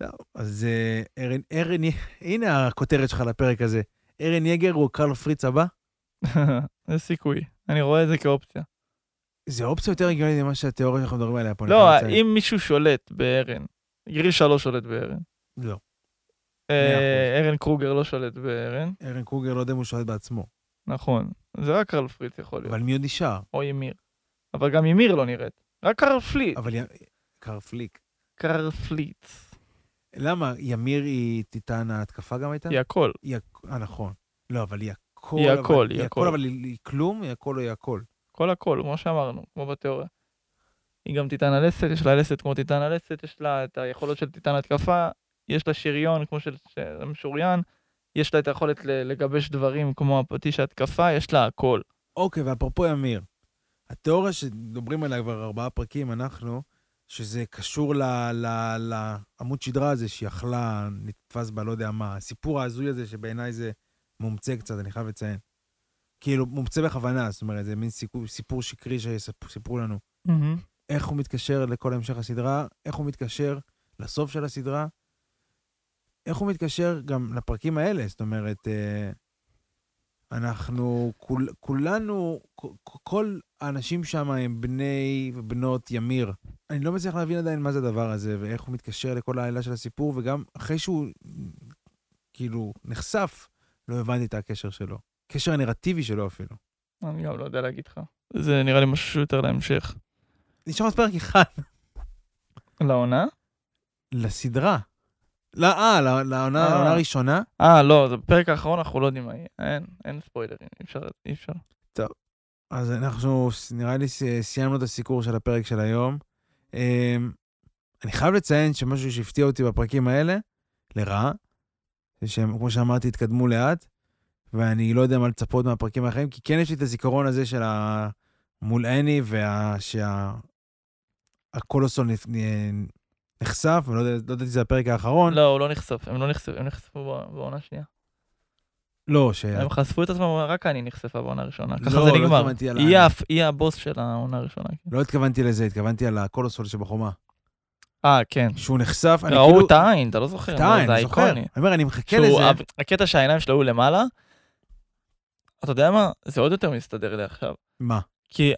לא, אז אה, ארן, ארן, הנה הכותרת שלך לפרק הזה. ארן יגר הוא קרל פריץ הבא? יש סיכוי. אני רואה את זה כאופציה. זה אופציה יותר הגיונית ממה שהתיאוריה שאנחנו מדברים עליה פה. לא. אם מישהו שולט בארן, גרישה לא שולט בארן. לא. אה, ארן קרוגר לא שולט בארן, ארן קרוגר לא יודע אם הוא שולט בעצמו. נכון. זה רק קרל פריץ יכול להיות. אבל מי עוד נשאר? או ימיר. אבל גם ימיר לא נראית. רק קרל פריץ. אבל. קרל פריץ. קרל פריץ. למה? ימיר היא טיטן ההתקפה גם הייתה? היא הכל. אה, נכון. לא, אבל היא הכל. היא הכל, היא הכל. אבל היא כלום, היא הכל או היא הכל. כל הכל, כמו שאמרנו, כמו בתיאוריה. היא גם טיטן הלסת, יש לה לסת כמו טיטן הלסת, יש לה את היכולות של טיטן התקפה, יש לה שריון כמו של משוריין, יש לה את היכולת לגבש דברים כמו הפטיש ההתקפה, יש לה הכל. אוקיי, ואפרופו ימיר, התיאוריה שמדברים עליה כבר ארבעה פרקים, אנחנו, שזה קשור לעמוד שדרה הזה שהיא אכלה, נתפס בה לא יודע מה, הסיפור ההזוי הזה שבעיניי זה מומצא קצת, אני חייב לציין. כאילו, מומצא בכוונה, זאת אומרת, זה מין סיפור, סיפור שקרי שסיפרו לנו. איך הוא מתקשר לכל המשך הסדרה, איך הוא מתקשר לסוף של הסדרה, איך הוא מתקשר גם לפרקים האלה, זאת אומרת, אה, אנחנו כול, כולנו, כל האנשים שם הם בני ובנות ימיר. אני לא מצליח להבין עדיין מה זה הדבר הזה, ואיך הוא מתקשר לכל העלילה של הסיפור, וגם אחרי שהוא כאילו נחשף, לא הבנתי את הקשר שלו. קשר הנרטיבי שלו אפילו. אני גם לא יודע להגיד לך. זה נראה לי משהו יותר להמשך. נשאר עוד פרק אחד לעונה? לסדרה. לא, אה, לא- לעונה אה. לעונה הראשונה. אה, לא, זה בפרק האחרון, אנחנו לא יודעים מה יהיה. אין, אין ספוילרים, אי אפשר, אי אפשר. אז אנחנו, נראה לי סיימנו את הסיקור של הפרק של היום. אמ, אני חייב לציין שמשהו שהפתיע אותי בפרקים האלה, לרעה, זה שהם, כמו שאמרתי, התקדמו לאט, ואני לא יודע מה לצפות מהפרקים האחרים, כי כן יש לי את הזיכרון הזה של ה... מול אני, והקולוסול נחשף, ולא יודע- לא ידעתי שזה הפרק האחרון. לא, הוא לא נחשף, הם לא נחשפו, הם נחשפו בעונה השנייה. לא, ש... הם חשפו את עצמם, רק אני נחשפה בעונה הראשונה. ככה לא, זה לא נגמר. התכוונתי על היא הפ- היא הבוס של העונה הראשונה. כן. לא התכוונתי לזה, התכוונתי על הקולוסול שבחומה. אה, כן. שהוא נחשף, אני ראו כאילו... את העין, אתה לא זוכר. את לא, העין, זה אני זוכר. אני אומר, אני מחכה לזה. הקטע שהעיניים שלו היו למעלה, אתה יודע מה? זה עוד יותר מסתדר לי עכשיו. מה? כי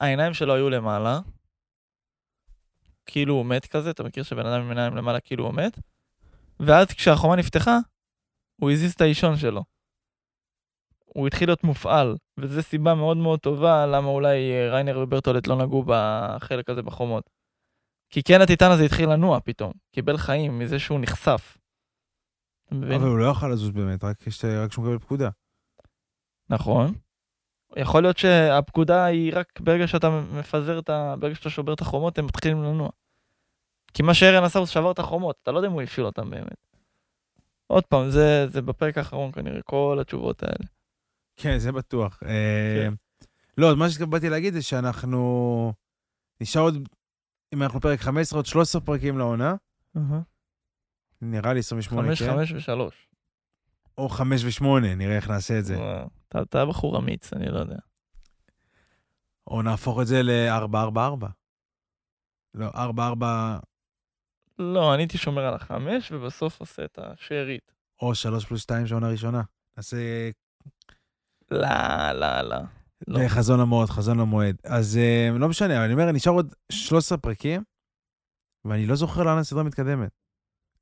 העיניים שלו היו למעלה, כאילו הוא מת כזה, אתה מכיר שבן אדם עם עיניים למעלה כאילו הוא מת? ואז כשהחומה נפתחה, הוא הזיז את האישון שלו. הוא התחיל להיות מופעל, וזו סיבה מאוד מאוד טובה למה אולי אה, ריינר וברטולט לא נגעו בחלק הזה בחומות. כי כן הטיטן הזה התחיל לנוע פתאום, קיבל חיים מזה שהוא נחשף. אבל הוא לא יכול לזוז באמת, רק כשהוא מקבל פקודה. נכון. יכול להיות שהפקודה היא רק ברגע שאתה מפזר את ה... ברגע שאתה שובר את החומות, הם מתחילים לנוע. כי מה שארן עשה הוא שבר את החומות, אתה לא יודע אם הוא הפעיל אותם באמת. עוד פעם, זה, זה בפרק האחרון כנראה, כל התשובות האלה. כן, זה בטוח. אה, לא, אז מה שבאתי להגיד זה שאנחנו... נשאר עוד, אם אנחנו פרק 15, עוד 13 פרקים לעונה. נראה לי 28, חמש, כן? חמש ושלוש. או 5 ו-8, נראה איך נעשה את זה. אתה, אתה בחור אמיץ, אני לא יודע. או נהפוך את זה ל-4-4-4. לא, 4-4 לא, אני הייתי שומר על החמש, ובסוף עושה את השארית. או 3 פלוס 2 של עונה ראשונה. נעשה לא, לא, לא. לא. לחזון המועד, חזון המועד. אז אה, לא משנה, אבל אני אומר, נשאר עוד 13 פרקים, ואני לא זוכר לאן הסדרה מתקדמת.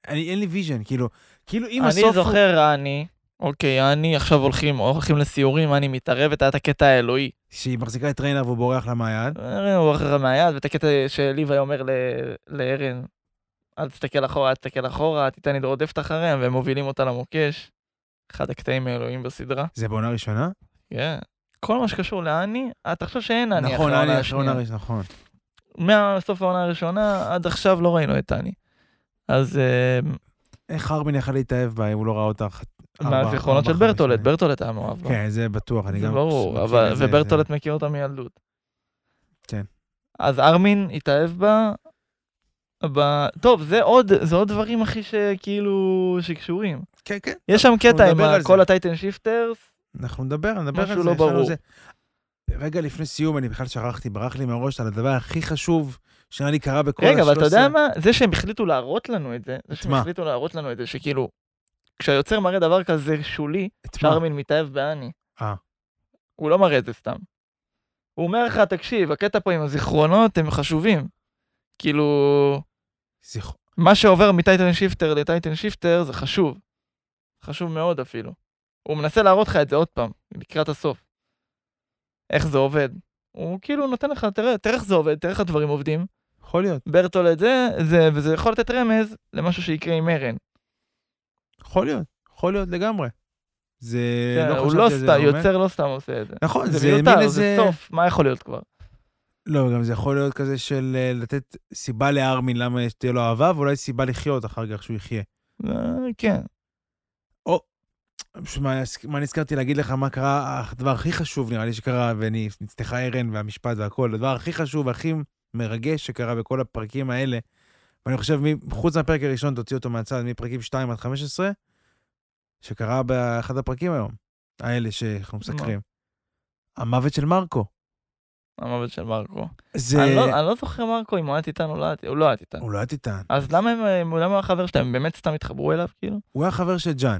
אני, אין לי vision, כאילו, כאילו אם הסוף אני הוא... זוכר, אני, אוקיי, אני עכשיו הולכים, הולכים לסיורים, אני מתערבת, היה את הקטע האלוהי. שהיא מחזיקה את ריינר והוא בורח לה מהיד. אה, הוא אחר מהיד, ואת הקטע שליוואי אומר ל- לארן, אל תסתכל אחורה, אל תסתכל אחורה, טיטאנית רודפת אחריהם, והם מובילים אותה למוקש. אחד הקטעים האלוהים בסדרה. זה בעונה ראשונה? כן. כל מה שקשור לאני, אתה חושב שאין אני אחרי נכון, העונה אני אחרי עונה השנייה. ראשונה, נכון. מהסוף העונה הראשונה, עד עכשיו לא ראינו את אני. אז אה, איך ארבין יכל להתאהב בה אם הוא לא ראה ארבע- מהזיכרונות של ברטולט? ברטולט היה מאוהב בה. כן, זה בטוח, אני זה גם... ברור, זה, וברטולט זה- מכיר אותה מילדות. כן. אז ארמין התאהב בה, ב... טוב, זה עוד, זה עוד דברים, אחי, שכאילו, שקשורים. כן, כן. יש שם קטע עם. כל ה titan shifters, אנחנו נדבר, נדבר על משהו זה. לא יש לנו ברור. רגע לפני סיום, אני בכלל שכחתי, ברח לי מהראש על הדבר הכי חשוב שנראה לי קרה בכל רגע, אבל אתה יודע ה-13. מה? זה שהם החליטו להראות לנו את זה, זה שהם? החליטו להראות לנו את זה, שכאילו, כשהיוצר מראה דבר כזה שולי? שארמין מתאהב באני. אה. הוא לא מראה את זה סתם. הוא אומר לך, תקשיב, הקטע פה עם הזיכרונות הם חשובים. כאילו, זכר- מה שעובר מ titan shifter ל titan shifter זה חשוב. חשוב מאוד אפילו. הוא מנסה להראות לך את זה עוד פעם, לקראת הסוף. איך זה עובד. הוא כאילו נותן לך, תראה, תראה איך זה עובד, תראה איך הדברים עובדים. יכול להיות, ברטולד זה, זה, וזה יכול לתת רמז למשהו שיקרה עם ארן. יכול להיות, יכול להיות לגמרי. זה, כן, לא הוא לא סתם. יוצר לא סתם עושה את זה. נכון, זה זה מיותר, איזה... זה סוף, מה יכול להיות כבר? לא, גם זה יכול להיות כזה של אה, לתת סיבה לארמין למה תהיה לו אהבה, ואולי סיבה לחיות אחר כך שהוא יחיה. אה, כן. פשוט מה, מה נזכרתי להגיד לך, מה קרה, הדבר הכי חשוב נראה לי שקרה, נצטחה ארן והמשפט והכל, הדבר הכי חשוב והכי מרגש שקרה בכל הפרקים האלה, ואני חושב, חוץ מהפרק הראשון, תוציא אותו מהצד, מפרקים 2 עד 15, שקרה באחד הפרקים היום, האלה שאנחנו מסקרים. המוות של מרקו. המוות של מרקו. זה... אני לא- אני לא זוכר מרקו אם הוא היה טיטן או לא היה טיטן. הוא לא היה טיטן. הוא לא היה טיטן. אז למה הם, למה החבר שלהם? הם באמת סתם התחברו אליו, כאילו? הוא היה חבר של ג'אן.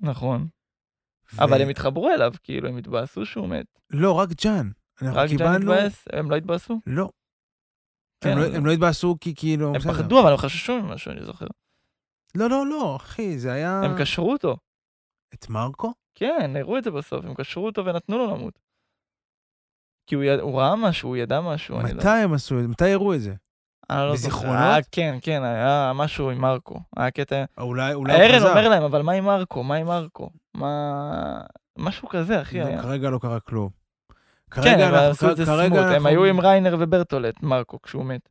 נכון. ו- אבל הם התחברו אליו, כאילו, הם התבאסו שהוא מת. לא, רק ג'אן. רק ג'אן קיבלנו... התבאס? הם לא התבאסו? לא. כן, הם לא- אבל- הם לא התבאסו כי כאילו... הם. פחדו, אבל הם חששו ממשהו, אני זוכר. לא, לא, לא, אחי, זה היה... הם קשרו אותו. את מרקו? כן, הראו את זה בסוף, הם קשרו אותו ונתנו לו למות. כי הוא, יד... הוא ראה משהו, הוא ידע משהו, אני לא... מתי הם עשו את זה? מתי הראו את זה? אני לא. בזיכרונות? היה, כן, כן, היה משהו עם מרקו. היה קטע... אולי, אולי הוא חזר. אומר להם, אבל מה עם מרקו? מה עם מרקו? מה... משהו כזה, אחי, לא. כרגע לא קרה כלום. כן, כרגע הם אנחנו... עשו את זה סמוט, הם אנחנו- היו עם ריינר וברטולט, מרקו, כשהוא מת.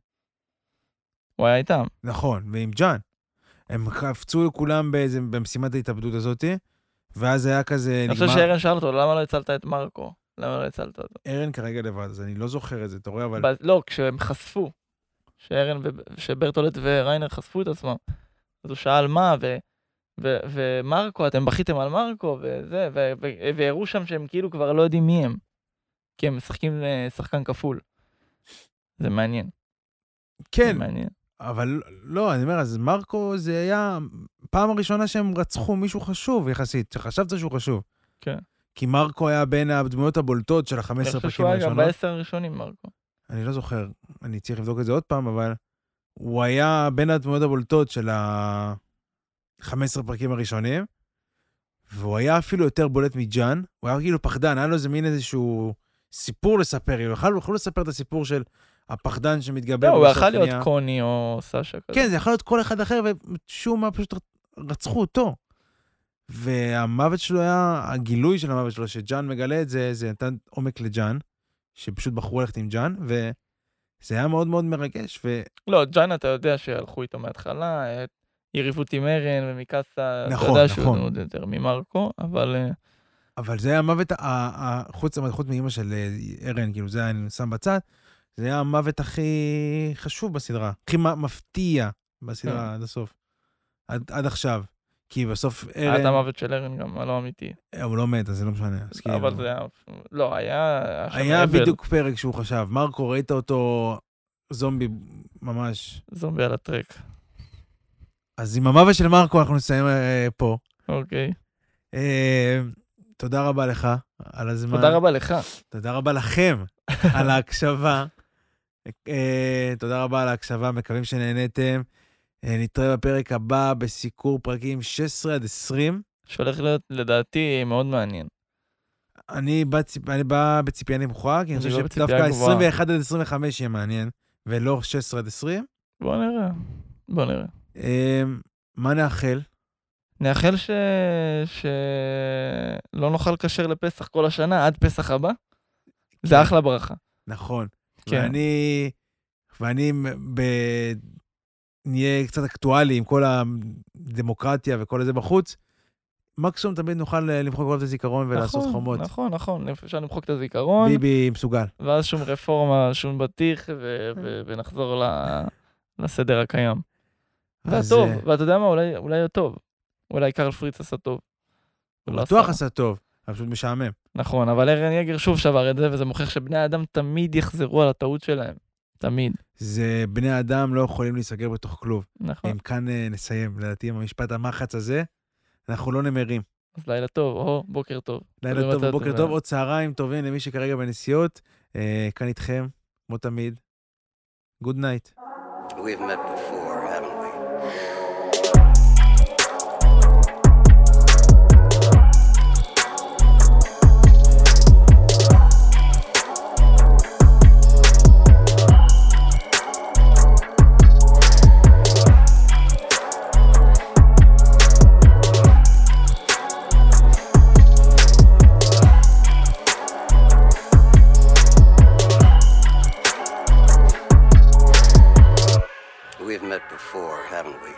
הוא היה איתם. נכון, ועם ג'אן. הם קפצו כולם באיזה, במשימת ההתאבדות הזאתי, ואז היה כזה אני חושב נגמר... שארן שאל אותו, למה לא הצלת את מרקו? למה לא הצלת אותו? ארן כרגע לבד, אז אני לא זוכר את זה, אתה רואה, אבל... ב- לא, כשהם חשפו, שארן, ו- שברטולט וריינר חשפו את עצמם, אז הוא שאל מה, ו- ו- ומרקו, אתם בכיתם על מרקו, וזה, והראו שם שהם כאילו כבר לא יודעים מי הם, כי הם משחקים אה, שחקן כפול. זה מעניין. כן, זה מעניין. אבל לא, אני אומר, אז מרקו זה היה פעם הראשונה שהם רצחו מישהו חשוב יחסית, שחשבת שהוא חשוב. כן. כי מרקו היה בין הדמויות הבולטות של ה-15 אני חושב פרקים שהוא היה גם הראשונות. בעשר הראשונים, מרקו. אני לא זוכר, אני צריך לבדוק את זה עוד פעם, אבל הוא היה בין הדמויות הבולטות של ה-15 פרקים הראשונים, והוא היה אפילו יותר בולט מג'אן, הוא היה כאילו פחדן, היה לו איזה מין איזשהו סיפור לספר, כאילו, יכלו יכלו לספר את הסיפור של הפחדן שמתגבר לא, הוא יכול להיות קוני או סאשה כזה. כן, זה יכול להיות כל אחד אחר, ומשום מה פשוט רצחו אותו. והמוות שלו היה, הגילוי של המוות שלו, שג'אן מגלה את זה, זה נתן עומק לג'אן, שפשוט בחרו ללכת עם ג'אן, וזה היה מאוד מאוד מרגש, ו... לא, ג'אן אתה יודע שהלכו איתו מההתחלה, יריבות עם ארן ומקאסה, אתה נכון, יודע שהוא נכון. עוד יותר ממרקו, אבל אה, אבל זה היה המוות, חוץ, חוץ מאימא של אה, ארן, כאילו, זה אני שם בצד, זה היה המוות הכי חשוב בסדרה, הכי מפתיע בסדרה כן. עד הסוף. עד, עד עכשיו. כי בסוף ארן, המוות של ארן גם, הלא אמיתי. הוא לא מת, אז זה לא משנה. כאילו... אבל זה היה, לא, היה, היה בדיוק פרק שהוא חשב. מרקו, ראית אותו זומבי ממש. זומבי על הטרק. אז עם המוות של מרקו אנחנו נסיים אה, פה. אוקיי. תודה רבה לך על הזמן. תודה רבה לך. תודה רבה לכם על ההקשבה. אה, תודה רבה על ההקשבה, מקווים שנהניתם. אה, נתראה בפרק הבא בסיקור פרקים 16 עד 20. שהולך להיות, לדעתי, מאוד מעניין. אני בא, ציפ... אני בא בציפייה נמוכה, כי אני חושב שדווקא גבוהה. 21 עד 25 יהיה מעניין, ולא 16 עד 20. בוא נראה. בוא נראה. אה, מה נאחל? נאחל ש... שלא נאכל כשר לפסח כל השנה, עד פסח הבא. זה כן. אחלה ברכה. נכון. כן. ואני, ואני ב... נהיה קצת אקטואלי עם כל הדמוקרטיה וכל הזה בחוץ. מקסימום תמיד נוכל למחוק את הזיכרון ולעשות נכון, חומות. נכון, נכון, אפשר למחוק את הזיכרון, ביבי מסוגל. ואז שום רפורמה, שום בטיח, ו- ו- ונחזור ל- לסדר הקיים. אז, והטוב, אה, ואתה יודע מה, אולי, אולי הטוב. אולי קרל פריץ עשה טוב. הוא לא בטוח עשה. טוב, אבל פשוט משעמם. נכון, אבל ארן יגר שוב שבר את זה, וזה מוכיח שבני האדם תמיד יחזרו על הטעות שלהם. תמיד. זה בני אדם לא יכולים להיסגר בתוך כלוב. נכון. אם כאן אה, נסיים, לדעתי, עם המשפט המחץ הזה, אנחנו לא נמרים. אז לילה טוב, או בוקר טוב. לילה טוב, בוקר טוב, או צהריים טובים למי שכרגע בנסיעות. אה, כאן איתכם, כמו תמיד. Good night. We've met before, haven't we? before, haven't we?